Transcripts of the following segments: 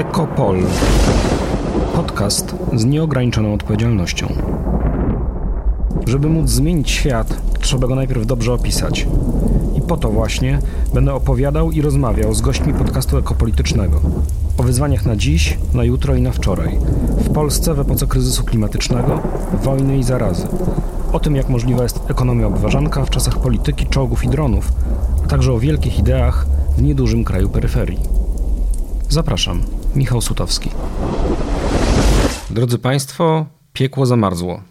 Ekopol. Podcast z nieograniczoną odpowiedzialnością. Żeby móc zmienić świat, trzeba go najpierw dobrze opisać. I po to właśnie będę opowiadał i rozmawiał z gośćmi podcastu ekopolitycznego. O wyzwaniach na dziś, na jutro i na wczoraj. W Polsce w epoce kryzysu klimatycznego, wojny i zarazy. O tym, jak możliwa jest ekonomia obważanka w czasach polityki, czołgów i dronów, a także o wielkich ideach w niedużym kraju peryferii. Zapraszam, Michał Sutowski. Drodzy Państwo, piekło zamarzło.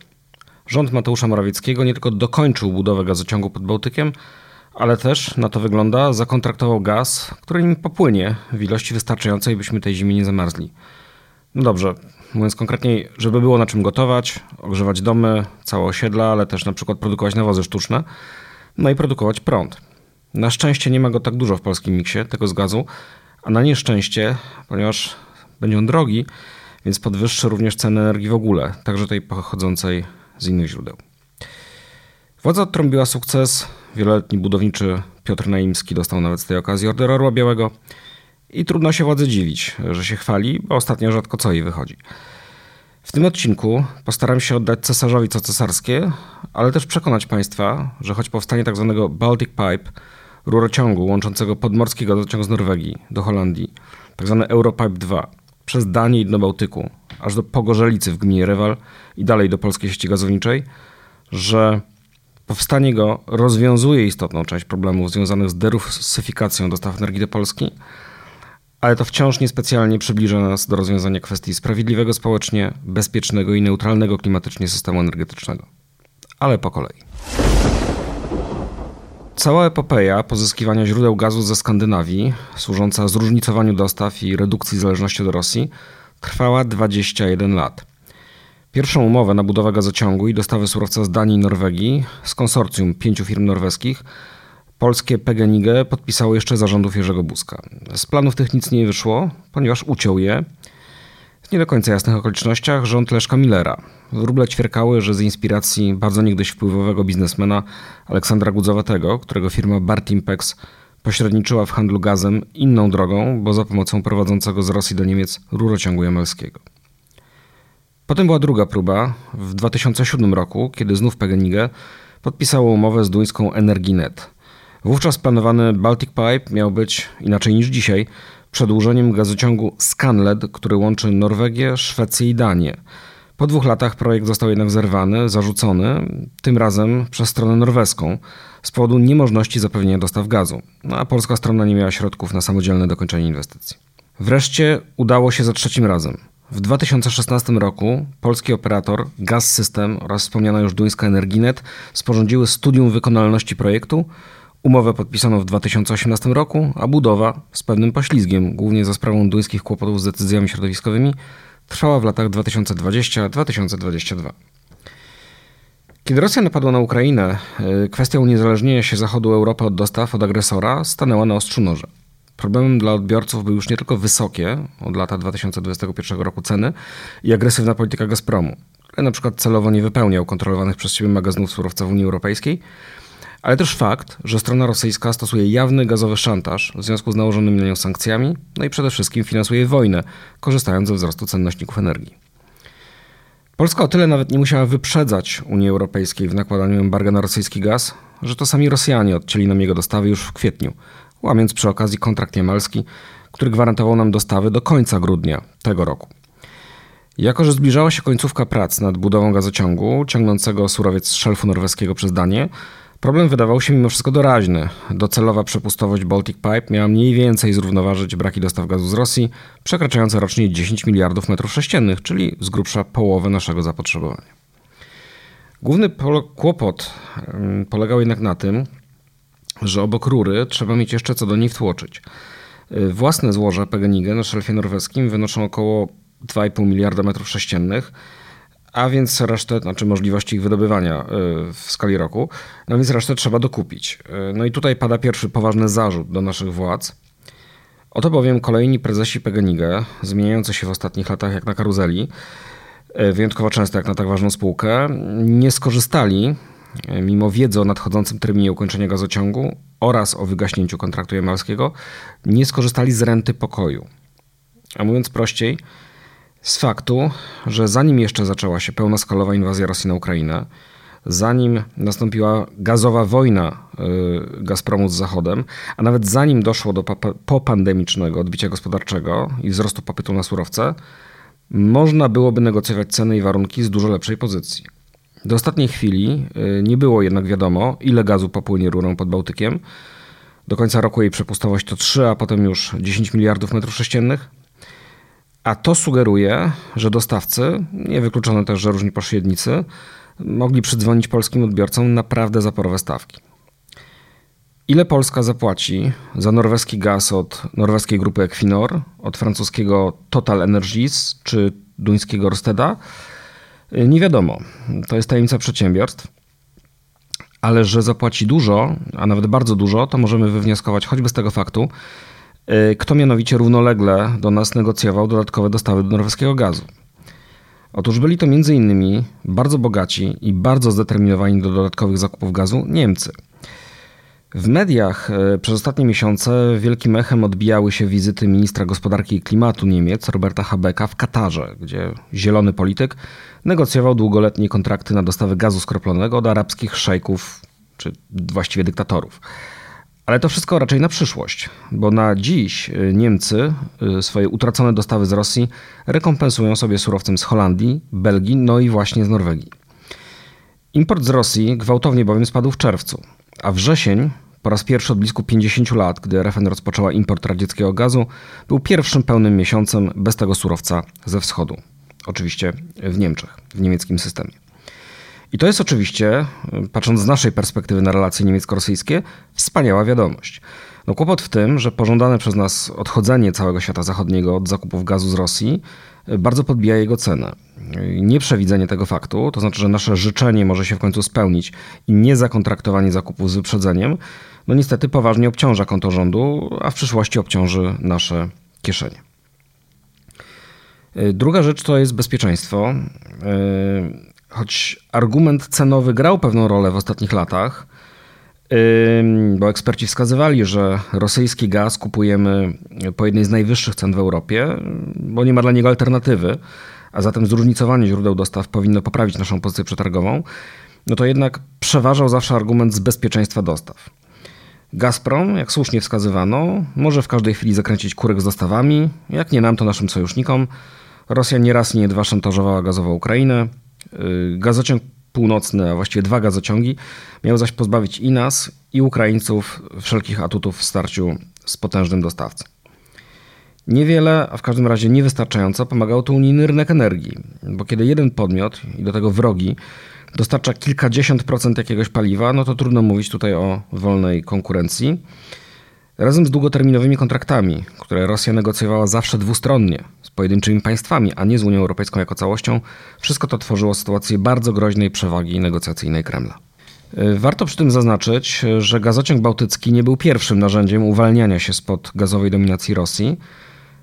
Rząd Mateusza Morawieckiego nie tylko dokończył budowę gazociągu pod Bałtykiem, ale też, na to wygląda, zakontraktował gaz, który im popłynie w ilości wystarczającej, byśmy tej zimy nie zamarzli. No dobrze, mówiąc konkretniej, żeby było na czym gotować, ogrzewać domy, całe osiedla, ale też na przykład produkować nawozy sztuczne, no i produkować prąd. Na szczęście nie ma go tak dużo w polskim miksie, tego z gazu, a na nieszczęście, ponieważ będzie on drogi, więc podwyższy również cenę energii w ogóle, także tej pochodzącej z innych źródeł. Władza odtrąbiła sukces. Wieloletni budowniczy Piotr Naimski dostał nawet z tej okazji Order Orła Białego. I trudno się władzy dziwić, że się chwali, bo ostatnio rzadko co jej wychodzi. W tym odcinku postaram się oddać cesarzowi co cesarskie, ale też przekonać Państwa, że choć powstanie tzw. Tak Baltic Pipe, rurociągu łączącego podmorski gazociąg z Norwegii do Holandii, tzw. Tak Europipe 2, przez Danię i dno Bałtyku, aż do Pogorzelicy w gminie Rewal i dalej do polskiej sieci gazowniczej, że powstanie go rozwiązuje istotną część problemów związanych z derusyfikacją dostaw energii do Polski, ale to wciąż niespecjalnie przybliża nas do rozwiązania kwestii sprawiedliwego społecznie, bezpiecznego i neutralnego klimatycznie systemu energetycznego. Ale po kolei. Cała epopeja pozyskiwania źródeł gazu ze Skandynawii, służąca zróżnicowaniu dostaw i redukcji zależności od Rosji, trwała 21 lat. Pierwszą umowę na budowę gazociągu i dostawę surowca z Danii i Norwegii z konsorcjum pięciu firm norweskich polskie PGNiG podpisało jeszcze zarządów Jerzego Buzka. Z planów tych nic nie wyszło, ponieważ uciął je w nie do końca jasnych okolicznościach rząd Leszka Millera. Wróble ćwierkały, że z inspiracji bardzo niegdyś wpływowego biznesmena Aleksandra Gudzowatego, którego firma Bartimpex pośredniczyła w handlu gazem inną drogą, bo za pomocą prowadzącego z Rosji do Niemiec rurociągu jamelskiego. Potem była druga próba w 2007 roku, kiedy znów PGNiG podpisało umowę z duńską Energinet. Wówczas planowany Baltic Pipe miał być, inaczej niż dzisiaj, przedłużeniem gazociągu Scanled, który łączy Norwegię, Szwecję i Danię. Po dwóch latach projekt został jednak zerwany, zarzucony, tym razem przez stronę norweską, z powodu niemożności zapewnienia dostaw gazu, no a polska strona nie miała środków na samodzielne dokończenie inwestycji. Wreszcie udało się za trzecim razem. W 2016 roku polski operator Gaz System oraz wspomniana już duńska Energinet sporządziły studium wykonalności projektu. Umowę podpisano w 2018 roku, a budowa z pewnym poślizgiem, głównie za sprawą duńskich kłopotów z decyzjami środowiskowymi, trwała w latach 2020-2022. Kiedy Rosja napadła na Ukrainę, y, kwestia uniezależnienia się Zachodu Europy od dostaw od agresora stanęła na ostrzu noża. Problemem dla odbiorców były już nie tylko wysokie od lata 2021 roku ceny i agresywna polityka Gazpromu, który na przykład celowo nie wypełniał kontrolowanych przez siebie magazynów surowca w Unii Europejskiej, ale też fakt, że strona rosyjska stosuje jawny gazowy szantaż w związku z nałożonymi na nią sankcjami, no i przede wszystkim finansuje wojnę, korzystając ze wzrostu cen nośników energii. Polska o tyle nawet nie musiała wyprzedzać Unii Europejskiej w nakładaniu embarga na rosyjski gaz, że to sami Rosjanie odcięli nam jego dostawy już w kwietniu, łamiąc przy okazji kontrakt jamalski, który gwarantował nam dostawy do końca grudnia tego roku. Jako, że zbliżała się końcówka prac nad budową gazociągu ciągnącego surowiec z szelfu norweskiego przez Danię, problem wydawał się mimo wszystko doraźny. Docelowa przepustowość Baltic Pipe miała mniej więcej zrównoważyć braki dostaw gazu z Rosji, przekraczające rocznie 10 miliardów metrów sześciennych, czyli z grubsza połowę naszego zapotrzebowania. Główny kłopot polegał jednak na tym, że obok rury trzeba mieć jeszcze co do niej wtłoczyć. Y, własne złoża PGNiG na szelfie norweskim wynoszą około 2,5 miliarda metrów sześciennych, a więc resztę, znaczy możliwości ich wydobywania y, w skali roku, no więc resztę trzeba dokupić. Y, no i tutaj pada pierwszy poważny zarzut do naszych władz. Oto bowiem kolejni prezesi PGNiG, zmieniający się w ostatnich latach jak na karuzeli, wyjątkowo często jak na tak ważną spółkę, nie skorzystali mimo wiedzy o nadchodzącym terminie ukończenia gazociągu oraz o wygaśnięciu kontraktu jamalskiego, nie skorzystali z renty pokoju. A mówiąc prościej, z faktu, że zanim jeszcze zaczęła się pełnoskalowa inwazja Rosji na Ukrainę, zanim nastąpiła gazowa wojna y, Gazpromu z Zachodem, a nawet zanim doszło do popandemicznego odbicia gospodarczego i wzrostu popytu na surowce, można byłoby negocjować ceny i warunki z dużo lepszej pozycji. Do ostatniej chwili y, nie było jednak wiadomo, ile gazu popłynie rurą pod Bałtykiem. Do końca roku jej przepustowość to 3, a potem już 10 miliardów metrów sześciennych. A to sugeruje, że dostawcy, niewykluczone też, że różni pośrednicy, mogli przydzwonić polskim odbiorcom naprawdę zaporowe stawki. Ile Polska zapłaci za norweski gaz od norweskiej grupy Equinor, od francuskiego Total Energies czy duńskiego Rosteda? Nie wiadomo. To jest tajemnica przedsiębiorstw. Ale że zapłaci dużo, a nawet bardzo dużo, to możemy wywnioskować choćby z tego faktu, kto mianowicie równolegle do nas negocjował dodatkowe dostawy do norweskiego gazu. Otóż byli to m.in. bardzo bogaci i bardzo zdeterminowani do dodatkowych zakupów gazu Niemcy. W mediach e, przez ostatnie miesiące wielkim echem odbijały się wizyty ministra gospodarki i klimatu Niemiec Roberta Habecka w Katarze, gdzie zielony polityk negocjował długoletnie kontrakty na dostawy gazu skroplonego od arabskich szejków, czy właściwie dyktatorów. Ale to wszystko raczej na przyszłość, bo na dziś y, Niemcy y, swoje utracone dostawy z Rosji rekompensują sobie surowcem z Holandii, Belgii, no i właśnie z Norwegii. Import z Rosji gwałtownie bowiem spadł w czerwcu, a wrzesień, po raz pierwszy od blisku 50 lat, gdy RFN rozpoczęła import radzieckiego gazu, był pierwszym pełnym miesiącem bez tego surowca ze wschodu. Oczywiście w Niemczech, w niemieckim systemie. I to jest oczywiście, patrząc z naszej perspektywy na relacje niemiecko-rosyjskie, wspaniała wiadomość. No kłopot w tym, że pożądane przez nas odchodzenie całego świata zachodniego od zakupów gazu z Rosji bardzo podbija jego cenę. Nieprzewidzenie tego faktu, to znaczy, że nasze życzenie może się w końcu spełnić i niezakontraktowanie zakupów z wyprzedzeniem, no niestety poważnie obciąża konto rządu, a w przyszłości obciąży nasze kieszenie. Druga rzecz to jest bezpieczeństwo. Choć argument cenowy grał pewną rolę w ostatnich latach, bo eksperci wskazywali, że rosyjski gaz kupujemy po jednej z najwyższych cen w Europie, bo nie ma dla niego alternatywy, a zatem zróżnicowanie źródeł dostaw powinno poprawić naszą pozycję przetargową, no to jednak przeważał zawsze argument z bezpieczeństwa dostaw. Gazprom, jak słusznie wskazywano, może w każdej chwili zakręcić kurek z dostawami, jak nie nam, to naszym sojusznikom. Rosja nieraz nie dwa szantażowała gazowo Ukrainę, gazociąg północny, a właściwie dwa gazociągi, miał zaś pozbawić i nas, i Ukraińców wszelkich atutów w starciu z potężnym dostawcą. Niewiele, a w każdym razie niewystarczająco pomagał tu unijny rynek energii, bo kiedy jeden podmiot, i do tego wrogi, dostarcza kilkadziesiąt procent jakiegoś paliwa, no to trudno mówić tutaj o wolnej konkurencji. Razem z długoterminowymi kontraktami, które Rosja negocjowała zawsze dwustronnie pojedynczymi państwami, a nie z Unią Europejską jako całością, wszystko to tworzyło sytuację bardzo groźnej przewagi negocjacyjnej Kremla. Warto przy tym zaznaczyć, że gazociąg bałtycki nie był pierwszym narzędziem uwalniania się spod gazowej dominacji Rosji.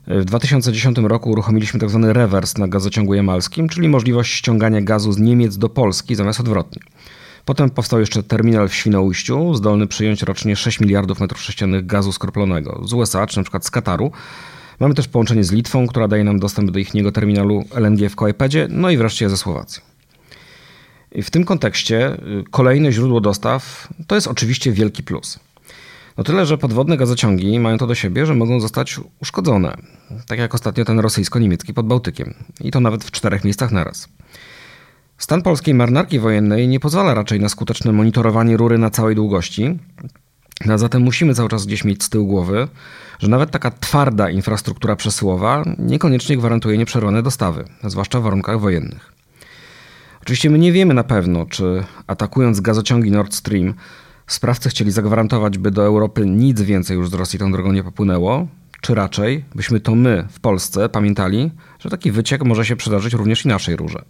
W 2010 roku uruchomiliśmy tzw. Tak rewers na gazociągu jamalskim, czyli możliwość ściągania gazu z Niemiec do Polski zamiast odwrotnie. Potem powstał jeszcze terminal w Świnoujściu, zdolny przyjąć rocznie 6 miliardów metrów sześciennych gazu skroplonego z USA czy przykład z Kataru. Mamy też połączenie z Litwą, która daje nam dostęp do ich terminalu LNG w Koepedzie, no i wreszcie ze Słowacją. I w tym kontekście y, kolejne źródło dostaw to jest oczywiście wielki plus. No tyle, że podwodne gazociągi mają to do siebie, że mogą zostać uszkodzone. Tak jak ostatnio ten rosyjsko-niemiecki pod Bałtykiem. I to nawet w czterech miejscach naraz. Stan polskiej marynarki wojennej nie pozwala raczej na skuteczne monitorowanie rury na całej długości, a zatem musimy cały czas gdzieś mieć z tyłu głowy, że nawet taka twarda infrastruktura przesyłowa niekoniecznie gwarantuje nieprzerwane dostawy, zwłaszcza w warunkach wojennych. Oczywiście my nie wiemy na pewno, czy atakując gazociągi Nord Stream, sprawcy chcieli zagwarantować, by do Europy nic więcej już z Rosji tą drogą nie popłynęło, czy raczej byśmy to my w Polsce pamiętali, że taki wyciek może się przydarzyć również i naszej rurze.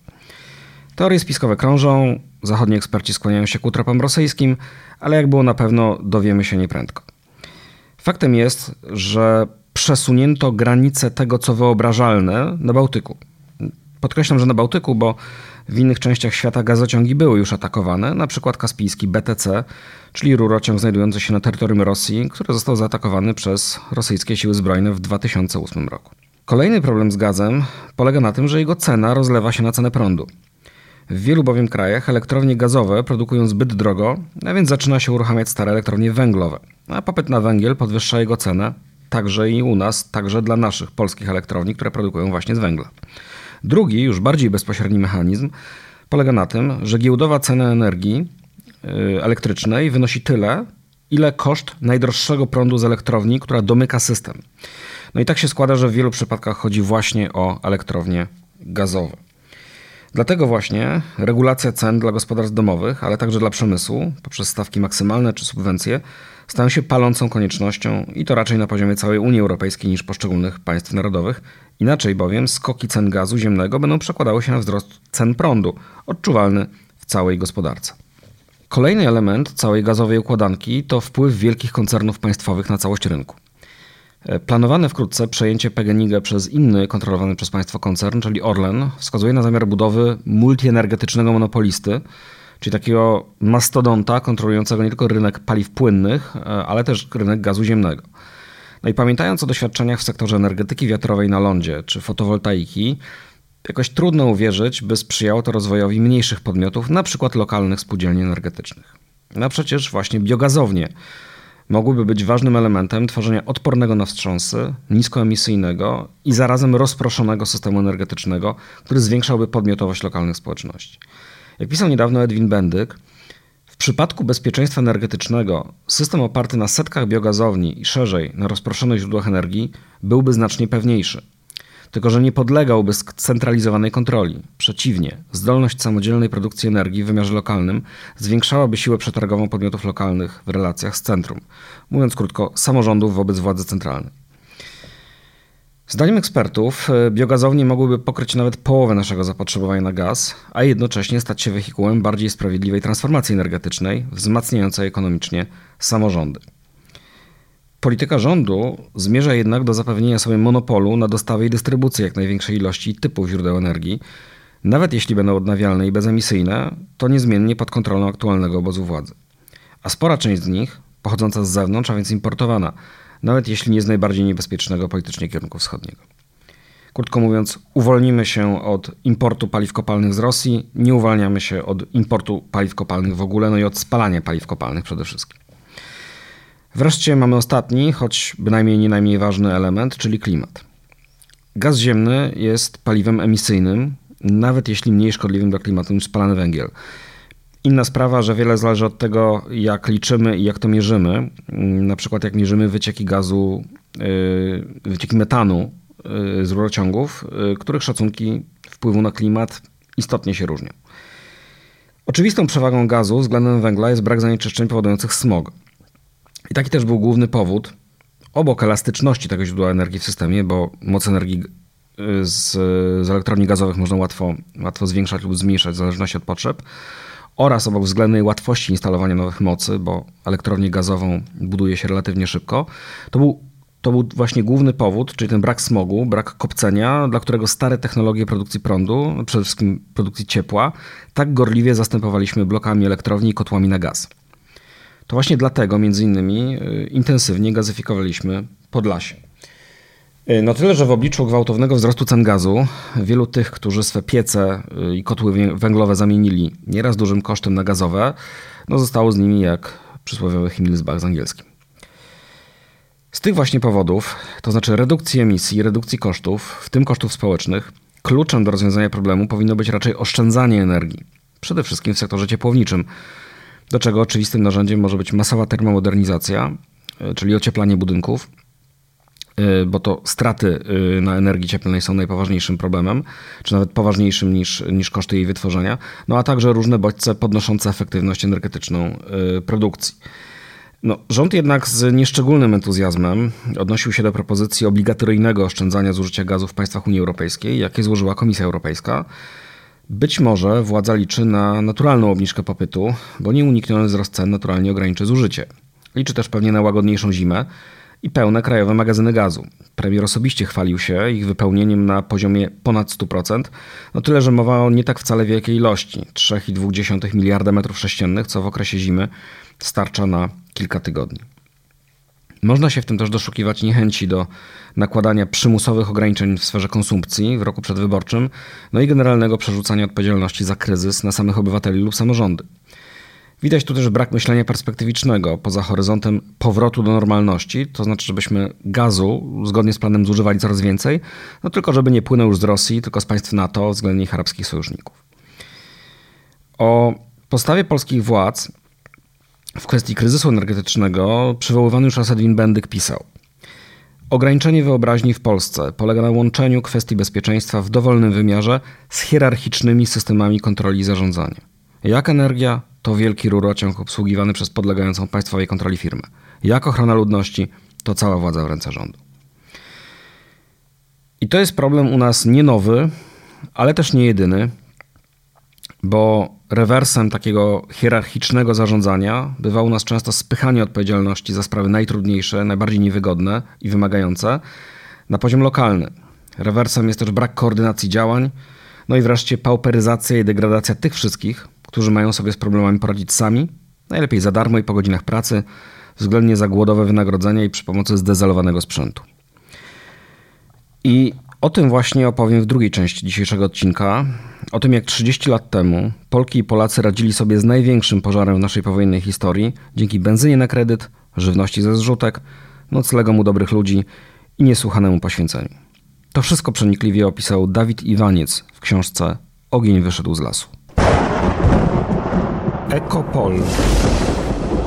Teorie spiskowe krążą, zachodni eksperci skłaniają się ku tropom rosyjskim, ale jak było na pewno, dowiemy się nieprędko. Faktem jest, że przesunięto granice tego, co wyobrażalne na Bałtyku. Podkreślam, że na Bałtyku, bo w innych częściach świata gazociągi były już atakowane, na przykład kaspijski BTC, czyli rurociąg znajdujący się na terytorium Rosji, który został zaatakowany przez rosyjskie siły zbrojne w 2008 roku. Kolejny problem z gazem polega na tym, że jego cena rozlewa się na cenę prądu. W wielu bowiem krajach elektrownie gazowe produkują zbyt drogo, a więc zaczyna się uruchamiać stare elektrownie węglowe. A popyt na węgiel podwyższa jego cenę, także i u nas, także dla naszych polskich elektrowni, które produkują właśnie z węgla. Drugi, już bardziej bezpośredni mechanizm polega na tym, że giełdowa cena energii y, elektrycznej wynosi tyle, ile koszt najdroższego prądu z elektrowni, która domyka system. No i tak się składa, że w wielu przypadkach chodzi właśnie o elektrownie gazowe. Dlatego właśnie regulacja cen dla gospodarstw domowych, ale także dla przemysłu poprzez stawki maksymalne czy subwencje stają się palącą koniecznością i to raczej na poziomie całej Unii Europejskiej niż poszczególnych państw narodowych. Inaczej bowiem skoki cen gazu ziemnego będą przekładały się na wzrost cen prądu, odczuwalny w całej gospodarce. Kolejny element całej gazowej układanki to wpływ wielkich koncernów państwowych na całość rynku. Planowane wkrótce przejęcie PGNiG przez inny kontrolowany przez państwo koncern, czyli Orlen, wskazuje na zamiar budowy multienergetycznego monopolisty, czyli takiego mastodonta kontrolującego nie tylko rynek paliw płynnych, ale też rynek gazu ziemnego. No i pamiętając o doświadczeniach w sektorze energetyki wiatrowej na lądzie czy fotowoltaiki, jakoś trudno uwierzyć, by sprzyjało to rozwojowi mniejszych podmiotów, na przykład lokalnych spółdzielni energetycznych. No przecież właśnie biogazownie mogłyby być ważnym elementem tworzenia odpornego na wstrząsy, niskoemisyjnego i zarazem rozproszonego systemu energetycznego, który zwiększałby podmiotowość lokalnych społeczności. Jak pisał niedawno Edwin Bendyk, w przypadku bezpieczeństwa energetycznego system oparty na setkach biogazowni i szerzej na rozproszonych źródłach energii byłby znacznie pewniejszy tylko że nie podlegałby scentralizowanej kontroli. Przeciwnie, zdolność samodzielnej produkcji energii w wymiarze lokalnym zwiększałaby siłę przetargową podmiotów lokalnych w relacjach z centrum. Mówiąc krótko, samorządów wobec władzy centralnej. Zdaniem ekspertów, e, biogazownie mogłyby pokryć nawet połowę naszego zapotrzebowania na gaz, a jednocześnie stać się wehikułem bardziej sprawiedliwej transformacji energetycznej, wzmacniającej ekonomicznie samorządy. Polityka rządu zmierza jednak do zapewnienia sobie monopolu na dostawę i dystrybucję jak największej ilości typów źródeł energii. Nawet jeśli będą odnawialne i bezemisyjne, to niezmiennie pod kontrolą aktualnego obozu władzy. A spora część z nich pochodząca z zewnątrz, a więc importowana, nawet jeśli nie z najbardziej niebezpiecznego politycznie kierunku wschodniego. Krótko mówiąc, uwolnimy się od importu paliw kopalnych z Rosji, nie uwalniamy się od importu paliw kopalnych w ogóle, no i od spalania paliw kopalnych przede wszystkim. Wreszcie mamy ostatni, choć bynajmniej nie najmniej ważny element, czyli klimat. Gaz ziemny jest paliwem emisyjnym, nawet jeśli mniej szkodliwym dla klimatu niż spalany węgiel. Inna sprawa, że wiele zależy od tego, jak liczymy i jak to mierzymy. Na przykład, jak mierzymy wycieki gazu, yy, wycieki metanu yy, z rurociągów, yy, których szacunki wpływu na klimat istotnie się różnią. Oczywistą przewagą gazu względem węgla jest brak zanieczyszczeń powodujących smog. I taki też był główny powód, obok elastyczności tego źródła energii w systemie, bo moc energii y, z, z elektrowni gazowych można łatwo, łatwo zwiększać lub zmniejszać w zależności od potrzeb, oraz obok względnej łatwości instalowania nowych mocy, bo elektrownię gazową buduje się relatywnie szybko, to był, to był właśnie główny powód, czyli ten brak smogu, brak kopcenia, dla którego stare technologie produkcji prądu, przede wszystkim produkcji ciepła, tak gorliwie zastępowaliśmy blokami elektrowni i kotłami na gaz. To właśnie dlatego między innymi y, intensywnie gazyfikowaliśmy Podlasie. Y, no tyle, że w obliczu gwałtownego wzrostu cen gazu, wielu tych, którzy swe piece y, i kotły węglowe zamienili nieraz dużym kosztem na gazowe, no zostało z nimi jak przysłowiowy Himmelsbach z angielskim. Z tych właśnie powodów, to znaczy redukcji emisji, redukcji kosztów, w tym kosztów społecznych, kluczem do rozwiązania problemu powinno być raczej oszczędzanie energii. Przede wszystkim w sektorze ciepłowniczym, do czego oczywistym narzędziem może być masowa termomodernizacja, e, czyli ocieplanie budynków, e, bo to straty e, na energii cieplnej są najpoważniejszym problemem, czy nawet poważniejszym niż, niż koszty jej wytworzenia, no a także różne bodźce podnoszące efektywność energetyczną produkcji. No, rząd jednak z nieszczególnym entuzjazmem odnosił się do propozycji obligatoryjnego oszczędzania zużycia gazu w państwach Unii Europejskiej, jakie złożyła Komisja Europejska. Być może władza liczy na naturalną obniżkę popytu, bo nieunikniony wzrost cen naturalnie ograniczy zużycie. Liczy też pewnie na łagodniejszą zimę i pełne krajowe magazyny gazu. Premier osobiście chwalił się ich wypełnieniem na poziomie ponad 100%, no tyle, że mowa o nie tak wcale wielkiej ilości 3,2 miliarda metrów sześciennych, co w okresie zimy starcza na kilka tygodni. Można się w tym też doszukiwać niechęci do nakładania przymusowych ograniczeń w sferze konsumpcji w roku przedwyborczym, no i generalnego przerzucania odpowiedzialności za kryzys na samych obywateli lub samorządy. Widać tu też brak myślenia perspektywicznego poza horyzontem powrotu do normalności, to znaczy, żebyśmy gazu zgodnie z planem zużywali coraz więcej, no tylko żeby nie płynął już z Rosji, tylko z państw NATO względnie ich arabskich sojuszników. O postawie polskich władz w kwestii kryzysu energetycznego przywoływany już raz Edwin Bendyk pisał. Ograniczenie wyobraźni w Polsce polega na łączeniu kwestii bezpieczeństwa w dowolnym wymiarze z hierarchicznymi systemami kontroli i zarządzania. Jak energia, to wielki rurociąg obsługiwany przez podlegającą państwowej kontroli firmę. Jak ochrona ludności, to cała władza w ręce rządu. I to jest problem u nas nie nowy, ale też nie jedyny, bo rewersem takiego hierarchicznego zarządzania bywa u nas często spychanie odpowiedzialności za sprawy najtrudniejsze, najbardziej niewygodne i wymagające na poziom lokalny. Rewersem jest też brak koordynacji działań, no i wreszcie pauperyzacja i degradacja tych wszystkich, którzy mają sobie z problemami poradzić sami, najlepiej za darmo i po godzinach pracy, względnie za głodowe wynagrodzenia i przy pomocy zdezalowanego sprzętu. I o tym właśnie opowiem w drugiej części dzisiejszego odcinka. O tym, jak 30 lat temu Polki i Polacy radzili sobie z największym pożarem w naszej powojennej historii dzięki benzynie na kredyt, żywności ze zrzutek, noclegom u dobrych ludzi i niesłuchanemu poświęceniu. To wszystko przenikliwie opisał Dawid Iwaniec w książce Ogień wyszedł z lasu. Ekopol.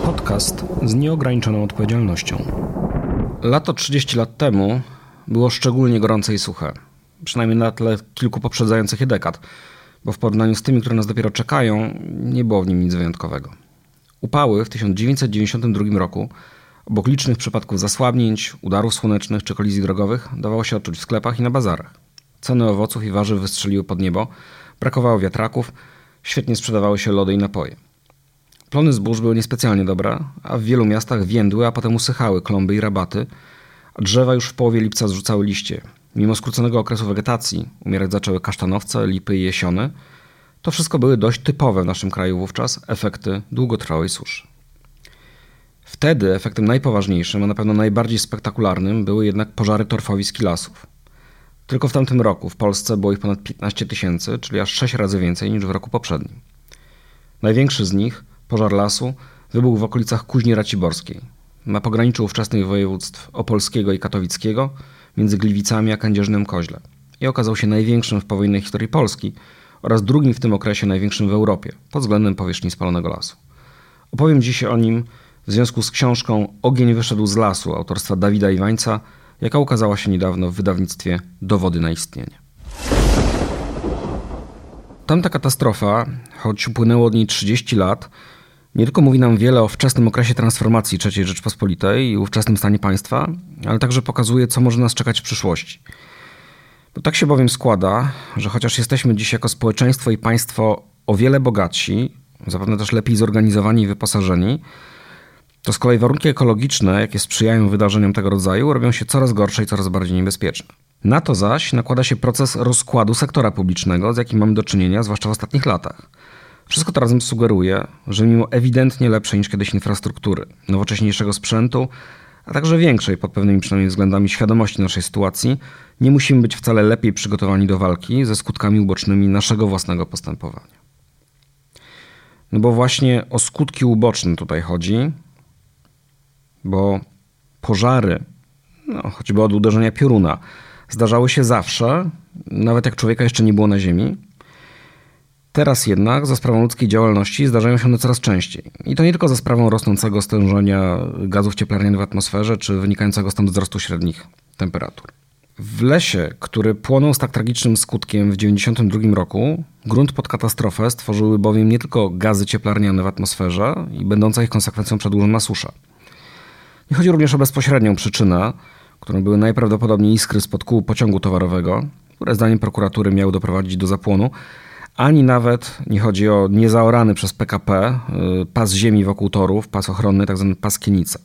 Podcast z nieograniczoną odpowiedzialnością. Lato 30 lat temu było szczególnie gorące i suche. Przynajmniej na tle kilku poprzedzających je dekad, bo w porównaniu z tymi, które nas dopiero czekają, nie było w nim nic wyjątkowego. Upały w 1992 roku, obok licznych przypadków zasłabnięć, udarów słonecznych czy kolizji drogowych, dawało się odczuć w sklepach i na bazarach. Ceny owoców i warzyw wystrzeliły pod niebo, brakowało wiatraków, świetnie sprzedawały się lody i napoje. Plony zbóż były niespecjalnie dobre, a w wielu miastach więdły, a potem usychały klomby i rabaty, a drzewa już w połowie lipca zrzucały liście. Mimo skróconego okresu wegetacji umierać zaczęły kasztanowce, lipy i jesiony. To wszystko były dość typowe w naszym kraju wówczas efekty długotrwałej suszy. Wtedy efektem najpoważniejszym, a na pewno najbardziej spektakularnym były jednak pożary torfowisk i lasów. Tylko w tamtym roku w Polsce było ich ponad 15 tysięcy, czyli aż 6 razy więcej niż w roku poprzednim. Największy z nich, pożar lasu, wybuchł w okolicach Kuźni Raciborskiej, na pograniczu ówczesnych województw opolskiego i katowickiego, między Gliwicami a Kędzierzynem Koźle i okazał się największym w powojennej historii Polski oraz drugim w tym okresie największym w Europie pod względem powierzchni spalonego lasu. Opowiem dziś o nim w związku z książką Ogień wyszedł z lasu autorstwa Dawida Iwańca, jaka ukazała się niedawno w wydawnictwie Dowody na istnienie. Tamta katastrofa, choć upłynęło od niej 30 lat, nie tylko mówi nam wiele o wczesnym okresie transformacji III Rzeczpospolitej i ówczesnym stanie państwa, ale także pokazuje, co może nas czekać w przyszłości. Bo tak się bowiem składa, że chociaż jesteśmy dziś jako społeczeństwo i państwo o wiele bogatsi, zapewne też lepiej zorganizowani i wyposażeni, to z kolei warunki ekologiczne, jakie sprzyjają wydarzeniom tego rodzaju, robią się coraz gorsze i coraz bardziej niebezpieczne. Na to zaś nakłada się proces rozkładu sektora publicznego, z jakim mamy do czynienia, zwłaszcza w ostatnich latach. Wszystko to razem sugeruje, że mimo ewidentnie lepszej niż kiedyś infrastruktury, nowocześniejszego sprzętu, a także większej pod pewnymi przynajmniej względami świadomości naszej sytuacji, nie musimy być wcale lepiej przygotowani do walki ze skutkami ubocznymi naszego własnego postępowania. No bo właśnie o skutki uboczne tutaj chodzi, bo pożary, no, choćby od uderzenia pioruna, zdarzały się zawsze, nawet jak człowieka jeszcze nie było na Ziemi. Teraz jednak za sprawą ludzkiej działalności zdarzają się one coraz częściej. I to nie tylko za sprawą rosnącego stężenia gazów cieplarnianych w atmosferze, czy wynikającego stąd wzrostu średnich temperatur. W lesie, który płonął z tak tragicznym skutkiem w 1992 roku, grunt pod katastrofę stworzyły bowiem nie tylko gazy cieplarniane w atmosferze i będąca ich konsekwencją przedłużona susza. Nie chodzi również o bezpośrednią przyczynę, którą były najprawdopodobniej iskry spod kół pociągu towarowego, które zdaniem prokuratury miały doprowadzić do zapłonu, ani nawet nie chodzi o niezaorany przez PKP y, pas ziemi wokół torów, pas ochronny, tak zwany pas Kienica.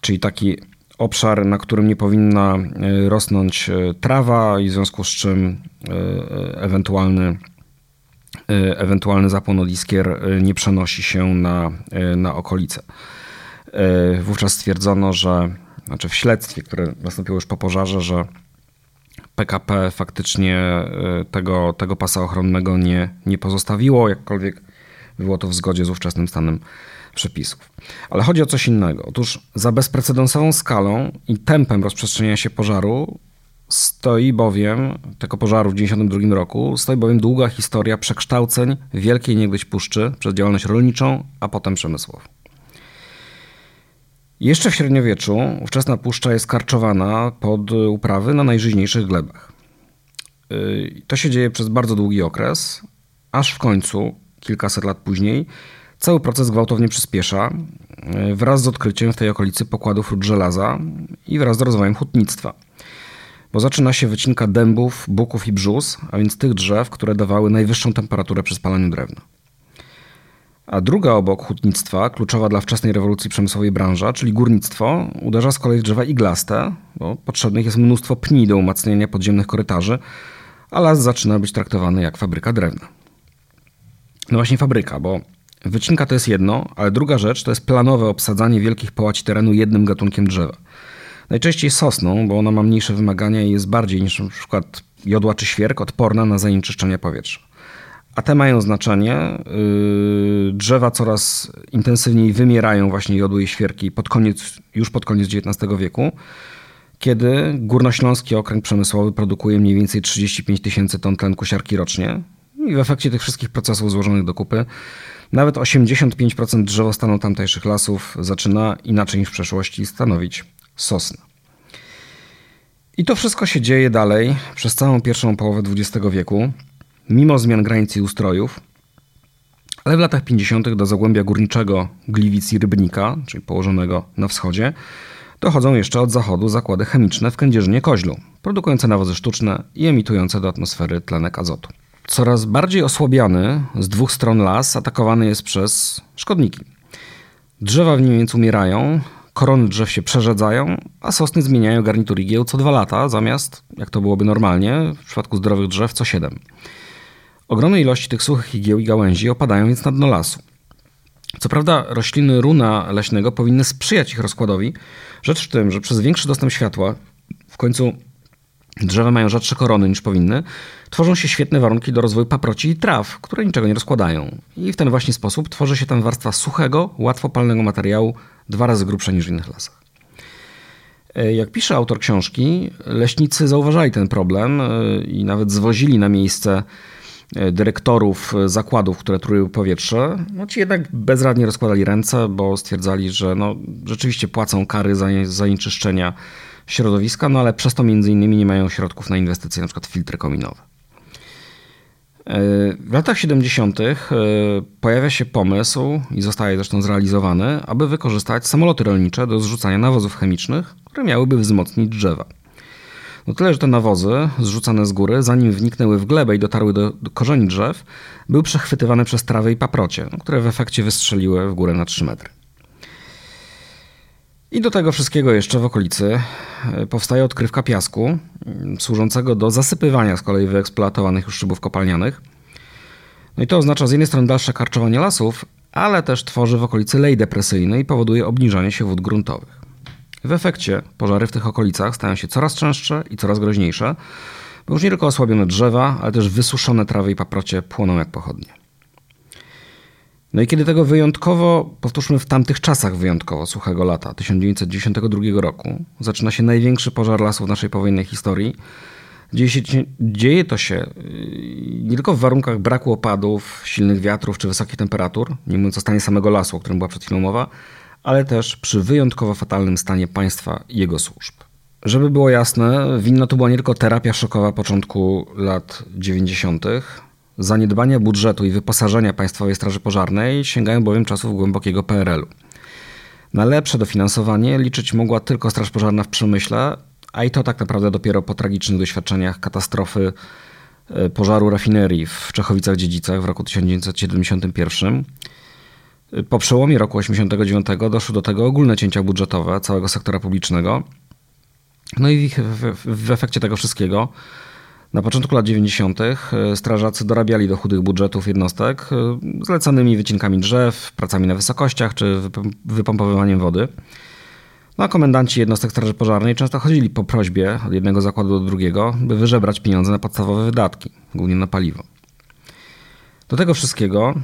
Czyli taki obszar, na którym nie powinna y, rosnąć y, trawa i w związku z czym ewentualny, ewentualny zapłon od iskier nie przenosi się na, na okolice. Wówczas stwierdzono, że znaczy w śledztwie, które nastąpiło już po pożarze, że PKP faktycznie tego, tego pasa ochronnego nie, nie pozostawiło, jakkolwiek było to w zgodzie z ówczesnym stanem przepisów. Ale chodzi o coś innego. Otóż za bezprecedensową skalą i tempem rozprzestrzeniania się pożaru stoi bowiem, tego pożaru w 1992 roku, stoi bowiem długa historia przekształceń wielkiej niegdyś puszczy przez działalność rolniczą, a potem przemysłową. Jeszcze w średniowieczu ówczesna puszcza jest karczowana pod uprawy na najżyźniejszych glebach. To się dzieje przez bardzo długi okres, aż w końcu, kilkaset lat później, Cały proces gwałtownie przyspiesza e, wraz z odkryciem w tej okolicy pokładów ród żelaza i wraz z rozwojem hutnictwa. Bo zaczyna się wycinka dębów, buków i brzus, a więc tych drzew, które dawały najwyższą temperaturę przy spalaniu drewna. A druga obok hutnictwa, kluczowa dla wczesnej rewolucji przemysłowej branża, czyli górnictwo, uderza z kolei w drzewa iglaste, bo potrzebnych jest mnóstwo pni do umacniania podziemnych korytarzy, a las zaczyna być traktowany jak fabryka drewna. No właśnie fabryka, bo Wycinka to jest jedno, ale druga rzecz to jest planowe obsadzanie wielkich połaci terenu jednym gatunkiem drzewa. Najczęściej sosną, bo ona ma mniejsze wymagania i jest bardziej niż np. jodła czy świerk odporna na zanieczyszczenie powietrza. A te mają znaczenie. Yy, drzewa coraz intensywniej wymierają właśnie jodły i świerki pod koniec, już pod koniec XIX wieku, kiedy Górnośląski Okręg Przemysłowy produkuje mniej więcej 35 tysięcy ton tlenku siarki rocznie. I w efekcie tych wszystkich procesów złożonych do kupy nawet 85% drzewostanu tamtejszych lasów zaczyna inaczej niż w przeszłości stanowić sosna. I to wszystko się dzieje dalej przez całą pierwszą połowę XX wieku, mimo zmian granic i ustrojów, ale w latach 50. do zagłębia górniczego Gliwic i Rybnika, czyli położonego na wschodzie, dochodzą jeszcze od zachodu zakłady chemiczne w Kędzierzynie Koźlu, produkujące nawozy sztuczne i emitujące do atmosfery tlenek azotu. Coraz bardziej osłabiany z dwóch stron las atakowany jest przez szkodniki. Drzewa w nim więc umierają, korony drzew się przerzedzają, a sosny zmieniają garnitur igieł co dwa lata, zamiast, jak to byłoby normalnie, w przypadku zdrowych drzew, co siedem. Ogromne ilości tych suchych igieł i gałęzi opadają więc na dno lasu. Co prawda rośliny runa leśnego powinny sprzyjać ich rozkładowi. Rzecz w tym, że przez większy dostęp światła w końcu Drzewa mają rzadsze korony niż powinny. Tworzą się świetne warunki do rozwoju paproci i traw, które niczego nie rozkładają. I w ten właśnie sposób tworzy się tam warstwa suchego, łatwopalnego materiału, dwa razy grubsza niż w innych lasach. E, jak pisze autor książki, leśnicy zauważali ten problem e, i nawet zwozili na miejsce dyrektorów zakładów, które truły powietrze. No ci jednak bezradnie rozkładali ręce, bo stwierdzali, że no, rzeczywiście płacą kary za zanieczyszczenia środowiska, no ale przez to między innymi nie mają środków na inwestycje, na przykład filtry kominowe. E, w latach 70. E, pojawia się pomysł i zostaje zresztą zrealizowany, aby wykorzystać samoloty rolnicze do zrzucania nawozów chemicznych, które miałyby wzmocnić drzewa. No tyle, że te nawozy zrzucane z góry, zanim wniknęły w glebę i dotarły do, korzeni drzew, były przechwytywane przez trawy i paprocie, które w efekcie wystrzeliły w górę na 3 metry. I do tego wszystkiego jeszcze w okolicy e, powstaje odkrywka piasku, mm, służącego do zasypywania z kolei wyeksploatowanych już szybów kopalnianych. No i to oznacza z jednej strony dalsze karczowanie lasów, ale też tworzy w okolicy lej depresyjny i powoduje obniżanie się wód gruntowych. W efekcie pożary w tych okolicach stają się coraz częstsze i coraz groźniejsze, bo już nie tylko osłabione drzewa, ale też wysuszone trawy i paprocie płoną jak pochodnie. No i kiedy tego wyjątkowo, powtórzmy w tamtych czasach wyjątkowo suchego lata 1992 roku, zaczyna się największy pożar lasów naszej powojennej historii, dzieje, się, dzieje to się yy, nie tylko w warunkach braku opadów, silnych wiatrów czy wysokich temperatur, nie mówiąc o stanie samego lasu, o którym była przed chwilą mowa, ale też przy wyjątkowo fatalnym stanie państwa i jego służb. Żeby było jasne, winna tu była nie tylko terapia szokowa początku lat 90., Zaniedbania budżetu i wyposażenia Państwowej Straży Pożarnej sięgają bowiem czasów głębokiego PRL-u. Na lepsze dofinansowanie liczyć mogła tylko Straż Pożarna w Przemyśle, a i to tak naprawdę dopiero po tragicznych doświadczeniach katastrofy e, pożaru rafinerii w Czechowicach-Dziedzicach w roku 1971. Po przełomie roku 1989 doszły do tego ogólne cięcia budżetowe całego sektora publicznego. No i w, w, w efekcie tego wszystkiego Na początku lat 90. E, strażacy dorabiali do chudych budżetów jednostek e, zlecanymi wycinkami drzew, pracami na wysokościach czy wypompowywaniem wody. No a komendanci jednostek Straży Pożarnej często chodzili po prośbie od jednego zakładu do drugiego, by wyżebrać pieniądze na podstawowe wydatki, głównie na paliwo. Do tego wszystkiego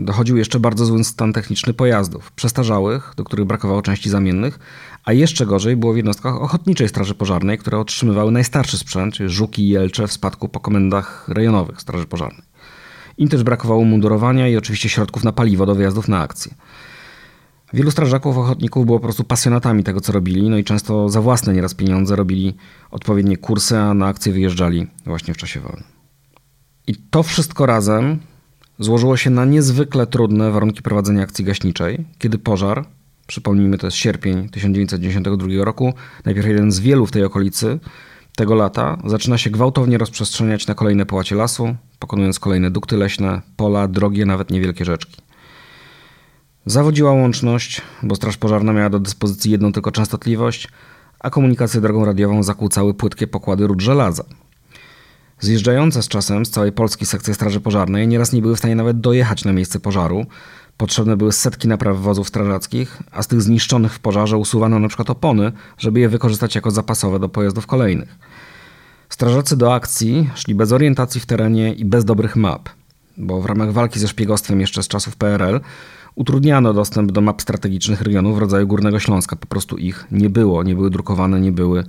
dochodził jeszcze bardzo zły stan techniczny pojazdów, przestarzałych, do których brakowało części zamiennych, a jeszcze gorzej było w jednostkach Ochotniczej Straży Pożarnej, które otrzymywały najstarszy sprzęt, czyli żuki i jelcze w spadku po komendach rejonowych Straży Pożarnej. Im też brakowało mundurowania i oczywiście środków na paliwo do wyjazdów na akcje. Wielu strażaków ochotników było po prostu pasjonatami tego, co robili, no i często za własne nieraz pieniądze robili odpowiednie kursy, a na akcje wyjeżdżali właśnie w czasie wojny. I to wszystko razem złożyło się na niezwykle trudne warunki prowadzenia akcji gaśniczej, kiedy pożar, przypomnijmy to jest sierpień 1992 roku, najpierw jeden z wielu w tej okolicy tego lata, zaczyna się gwałtownie rozprzestrzeniać na kolejne połacie lasu, pokonując kolejne dukty leśne, pola, drogie, nawet niewielkie rzeczki. Zawodziła łączność, bo Straż Pożarna miała do dyspozycji jedną tylko częstotliwość, a komunikację drogą radiową zakłócały płytkie pokłady ród żelaza. Zjeżdżające z czasem z całej Polski sekcje Straży Pożarnej nieraz nie były w stanie nawet dojechać na miejsce pożaru. Potrzebne były setki napraw wozów strażackich, a z tych zniszczonych w pożarze usuwano np. opony, żeby je wykorzystać jako zapasowe do pojazdów kolejnych. Strażacy do akcji szli bez orientacji w terenie i bez dobrych map, bo w ramach walki ze szpiegostwem jeszcze z czasów PRL utrudniano dostęp do map strategicznych regionów w rodzaju Górnego Śląska. Po prostu ich nie było, nie były drukowane, nie były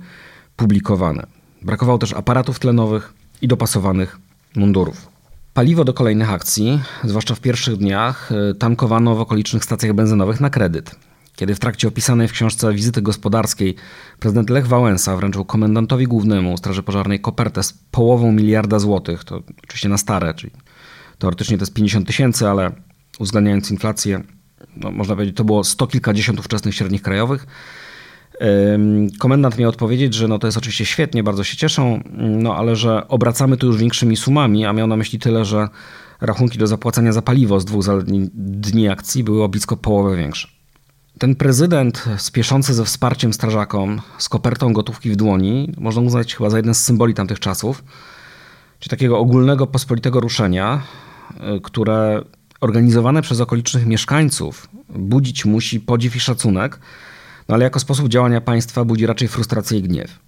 publikowane. Brakowało też aparatów tlenowych i dopasowanych mundurów. Paliwo do kolejnych akcji, zwłaszcza w pierwszych dniach, y, tankowano w okolicznych stacjach benzynowych na kredyt. Kiedy w trakcie opisanej w książce wizyty gospodarskiej prezydent Lech Wałęsa wręczył komendantowi głównemu Straży Pożarnej kopertę z połową miliarda złotych, to oczywiście na stare, czyli teoretycznie to jest 50 tysięcy, ale uwzględniając inflację, no, można powiedzieć, to było sto kilkadziesiąt ówczesnych średnich krajowych. Komendant miał odpowiedzieć, że no to jest oczywiście świetnie, bardzo się cieszą, no ale że obracamy tu już większymi sumami, a miał na myśli tyle, że rachunki do zapłacenia za paliwo z dwóch dni akcji były o blisko połowę większe. Ten prezydent spieszący ze wsparciem strażakom z kopertą gotówki w dłoni można uznać chyba za jeden z symboli tamtych czasów, czy takiego ogólnego pospolitego ruszenia, y, które organizowane przez okolicznych mieszkańców budzić musi podziw i szacunek, no ale jako sposób działania państwa budzi raczej frustrację i gniew.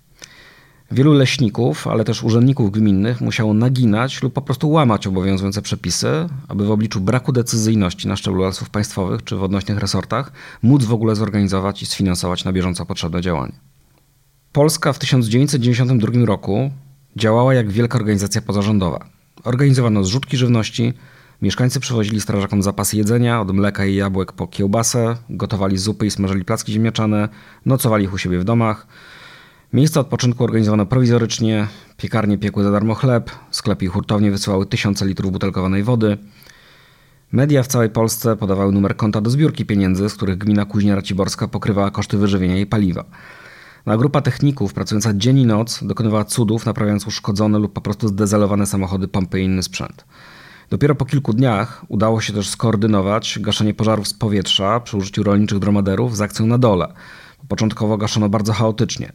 Wielu leśników, ale też urzędników gminnych musiało naginać lub po prostu łamać obowiązujące przepisy, aby w obliczu braku decyzyjności na szczeblu lasów państwowych czy w odnośnych resortach móc w ogóle zorganizować i sfinansować na bieżąco potrzebne działania. Polska w 1992 roku działała jak wielka organizacja pozarządowa. Organizowano zrzutki żywności, Mieszkańcy przywozili strażakom zapasy jedzenia, od mleka i jabłek po kiełbasę, gotowali zupy i smażyli placki ziemniaczane, nocowali ich u siebie w domach. Miejsca odpoczynku organizowano prowizorycznie, piekarnie piekły za darmo chleb, sklepy i hurtownie wysyłały tysiące litrów butelkowanej wody. Media w całej Polsce podawały numer konta do zbiórki pieniędzy, z których gmina Kuźnia Raciborska pokrywała koszty wyżywienia i paliwa. A grupa techników pracująca dzień i noc dokonywała cudów, naprawiając uszkodzone lub po prostu zdezelowane samochody, pompy i inny sprzęt. Dopiero po kilku dniach udało się też skoordynować gaszenie pożarów z powietrza przy użyciu rolniczych dromaderów z akcją na dole. Początkowo gaszono bardzo chaotycznie.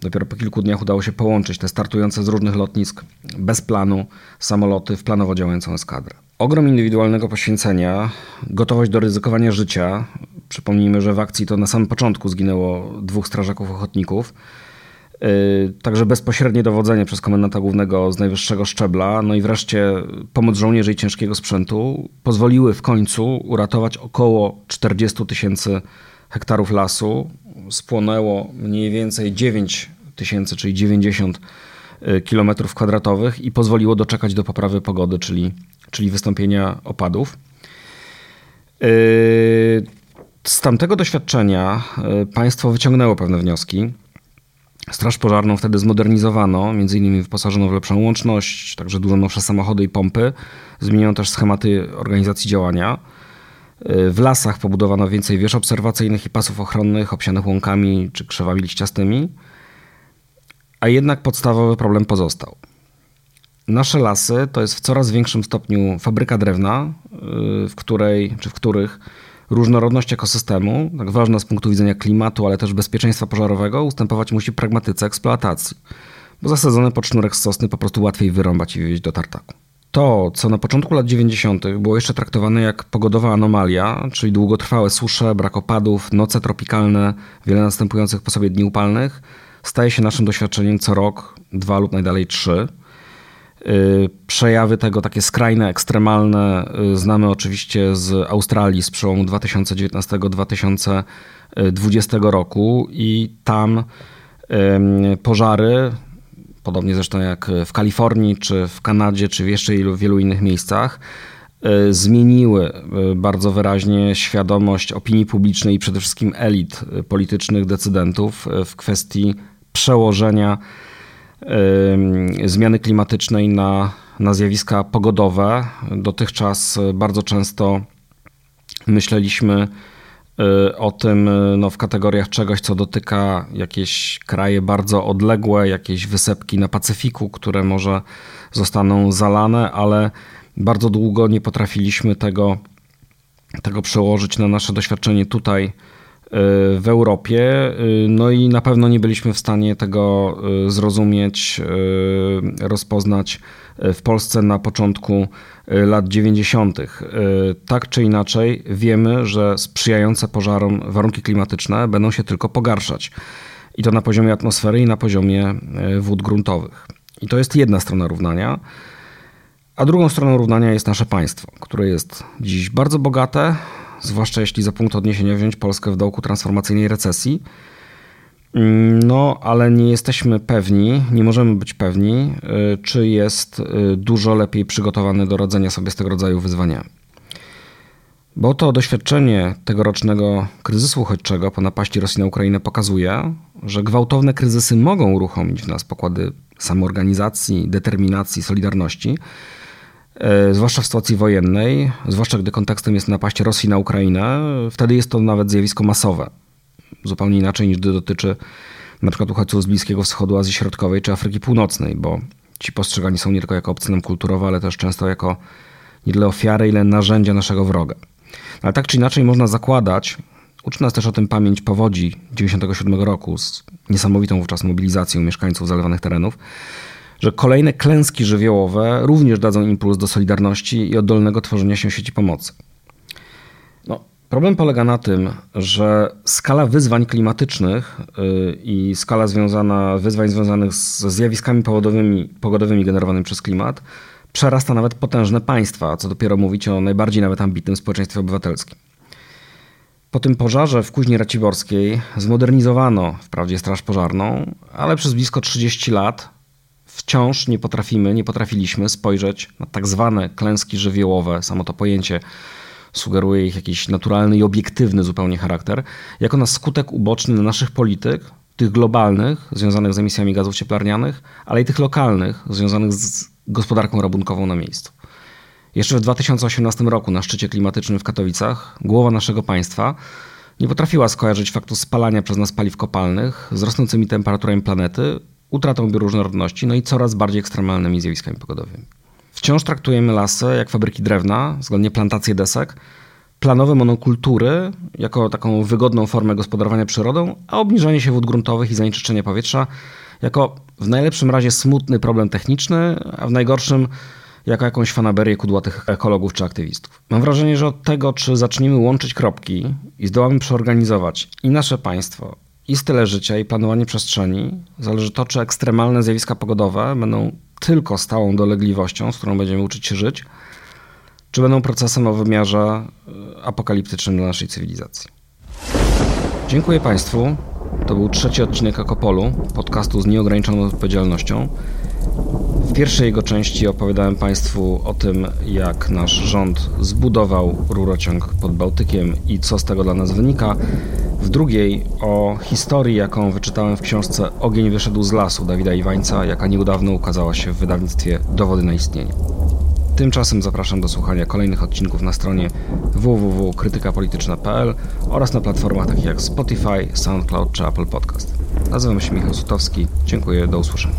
Dopiero po kilku dniach udało się połączyć te startujące z różnych lotnisk bez planu samoloty w planowo działającą eskadrę. Ogrom indywidualnego poświęcenia, gotowość do ryzykowania życia. Przypomnijmy, że w akcji to na samym początku zginęło dwóch strażaków ochotników także bezpośrednie dowodzenie przez komendanta głównego z najwyższego szczebla, no i wreszcie pomoc żołnierzy i ciężkiego sprzętu pozwoliły w końcu uratować około 40 tysięcy hektarów lasu. Spłonęło mniej więcej 9 tysięcy, czyli 90 y, kilometrów kwadratowych i pozwoliło doczekać do poprawy pogody, czyli, czyli wystąpienia opadów. Y, z tamtego doświadczenia państwo wyciągnęło pewne wnioski. Straż pożarną wtedy zmodernizowano, między innymi wyposażono w lepszą łączność, także dużo nowsze samochody i pompy. Zmieniono też schematy organizacji działania. W lasach pobudowano więcej wież obserwacyjnych i pasów ochronnych obsianych łąkami czy krzewami liściastymi. A jednak podstawowy problem pozostał. Nasze lasy to jest w coraz większym stopniu fabryka drewna, w której czy w których różnorodność ekosystemu, tak ważna z punktu widzenia klimatu, ale też bezpieczeństwa pożarowego, ustępować musi pragmatyce eksploatacji. bo zasadzone pod sznurek z sosny po prostu łatwiej wyrąbać i wywieźć do tartaku. To, co na początku lat 90. było jeszcze traktowane jak pogodowa anomalia, czyli długotrwałe susze, brak opadów, noce tropikalne, wiele następujących po sobie dni upalnych, staje się naszym doświadczeniem co rok, dwa lub najdalej trzy. Y, przejawy tego takie skrajne, ekstremalne y, znamy oczywiście z Australii z przełomu 2019-2020 roku i tam pożary, podobnie zresztą jak w Kalifornii, czy w Kanadzie, czy w jeszcze wielu innych miejscach, y, zmieniły bardzo wyraźnie świadomość opinii publicznej i przede wszystkim elit politycznych, decydentów w kwestii przełożenia zmiany klimatycznej na, na zjawiska pogodowe. Dotychczas bardzo często myśleliśmy y, o tym no, w kategoriach czegoś, co dotyka jakieś kraje bardzo odległe, jakieś wysepki na Pacyfiku, które może zostaną zalane, ale bardzo długo nie potrafiliśmy tego, tego przełożyć na nasze doświadczenie tutaj w Europie. Y, no i na pewno nie byliśmy w stanie tego y, zrozumieć, y, rozpoznać w Polsce na początku lat 90. Tak czy inaczej, wiemy, że sprzyjające pożarom warunki klimatyczne będą się tylko pogarszać. I to na poziomie atmosfery i na poziomie wód gruntowych. I to jest jedna strona równania. A drugą stroną równania jest nasze państwo, które jest dziś bardzo bogate, zwłaszcza jeśli za punkt odniesienia wziąć Polskę w dołku transformacyjnej recesji. Mm, no, ale nie jesteśmy pewni, nie możemy być pewni, y, czy jest y, dużo lepiej przygotowany do radzenia sobie z tego rodzaju wyzwaniami. Bo to doświadczenie tegorocznego kryzysu uchodźczego po napaści Rosji na Ukrainę pokazuje, że gwałtowne kryzysy mogą uruchomić w nas pokłady samoorganizacji, determinacji, solidarności, zwłaszcza w sytuacji wojennej, zwłaszcza gdy kontekstem jest napaść Rosji na Ukrainę, wtedy jest to nawet zjawisko masowe. Zupełnie inaczej niż gdy dotyczy na przykład uchodźców z Bliskiego Wschodu, Azji Środkowej czy Afryki Północnej, bo ci postrzegani są nie tylko jako obcy nam kulturowo, ale też często jako nie tyle ofiary, ile narzędzia naszego wroga. Ale tak czy inaczej można zakładać, uczy nas też o tym pamięć powodzi 1997 roku z niesamowitą wówczas mobilizacją mieszkańców zalewanych terenów, że kolejne klęski żywiołowe również dadzą impuls do solidarności i oddolnego tworzenia się sieci pomocy. No, problem polega na tym, że skala wyzwań klimatycznych y, i skala związana, wyzwań związanych ze zjawiskami pogodowymi, pogodowymi generowanymi przez klimat przerasta nawet potężne państwa, co dopiero mówić o najbardziej nawet ambitnym społeczeństwie obywatelskim. Po tym pożarze w Kuźni Raciborskiej zmodernizowano wprawdzie Straż Pożarną, ale przez blisko 30 lat wciąż nie potrafimy, nie potrafiliśmy spojrzeć na tak zwane klęski żywiołowe, samo to pojęcie sugeruje ich jakiś naturalny i obiektywny zupełnie charakter, jako na skutek uboczny naszych polityk, tych globalnych, związanych z emisjami gazów cieplarnianych, ale i tych lokalnych, związanych z gospodarką rabunkową na miejscu. Jeszcze w 2018 roku na szczycie klimatycznym w Katowicach głowa naszego państwa nie potrafiła skojarzyć faktu spalania przez nas paliw kopalnych z rosnącymi temperaturami planety utratą bioróżnorodności, no i coraz bardziej ekstremalnymi zjawiskami pogodowymi. Wciąż traktujemy lasy jak fabryki drewna, względnie plantacje desek, planowe monokultury jako taką wygodną formę gospodarowania przyrodą, a obniżanie się wód gruntowych i zanieczyszczenie powietrza jako w najlepszym razie smutny problem techniczny, a w najgorszym jako jakąś fanaberię kudłatych ekologów czy aktywistów. Mam wrażenie, że od tego, czy zaczniemy łączyć kropki i zdołamy przeorganizować i nasze państwo, i style życia, i planowanie przestrzeni zależy to, czy ekstremalne zjawiska pogodowe będą tylko stałą dolegliwością, z którą będziemy uczyć się żyć, czy będą procesem o wymiarze e, apokaliptycznym dla naszej cywilizacji. Dziękuję Państwu. To był trzeci odcinek Akopolu, podcastu z nieograniczoną odpowiedzialnością. W pierwszej jego części opowiadałem Państwu o tym, jak nasz rząd zbudował rurociąg pod Bałtykiem i co z tego dla nas wynika. W drugiej o historii, jaką wyczytałem w książce Ogień wyszedł z lasu Dawida Iwańca, jaka niedawno ukazała się w wydawnictwie Dowody na istnienie. Tymczasem zapraszam do słuchania kolejnych odcinków na stronie www.krytykapolityczna.pl oraz na platformach takich jak Spotify, SoundCloud czy Apple Podcast. Nazywam się Michał Sutowski. Dziękuję, do usłyszenia.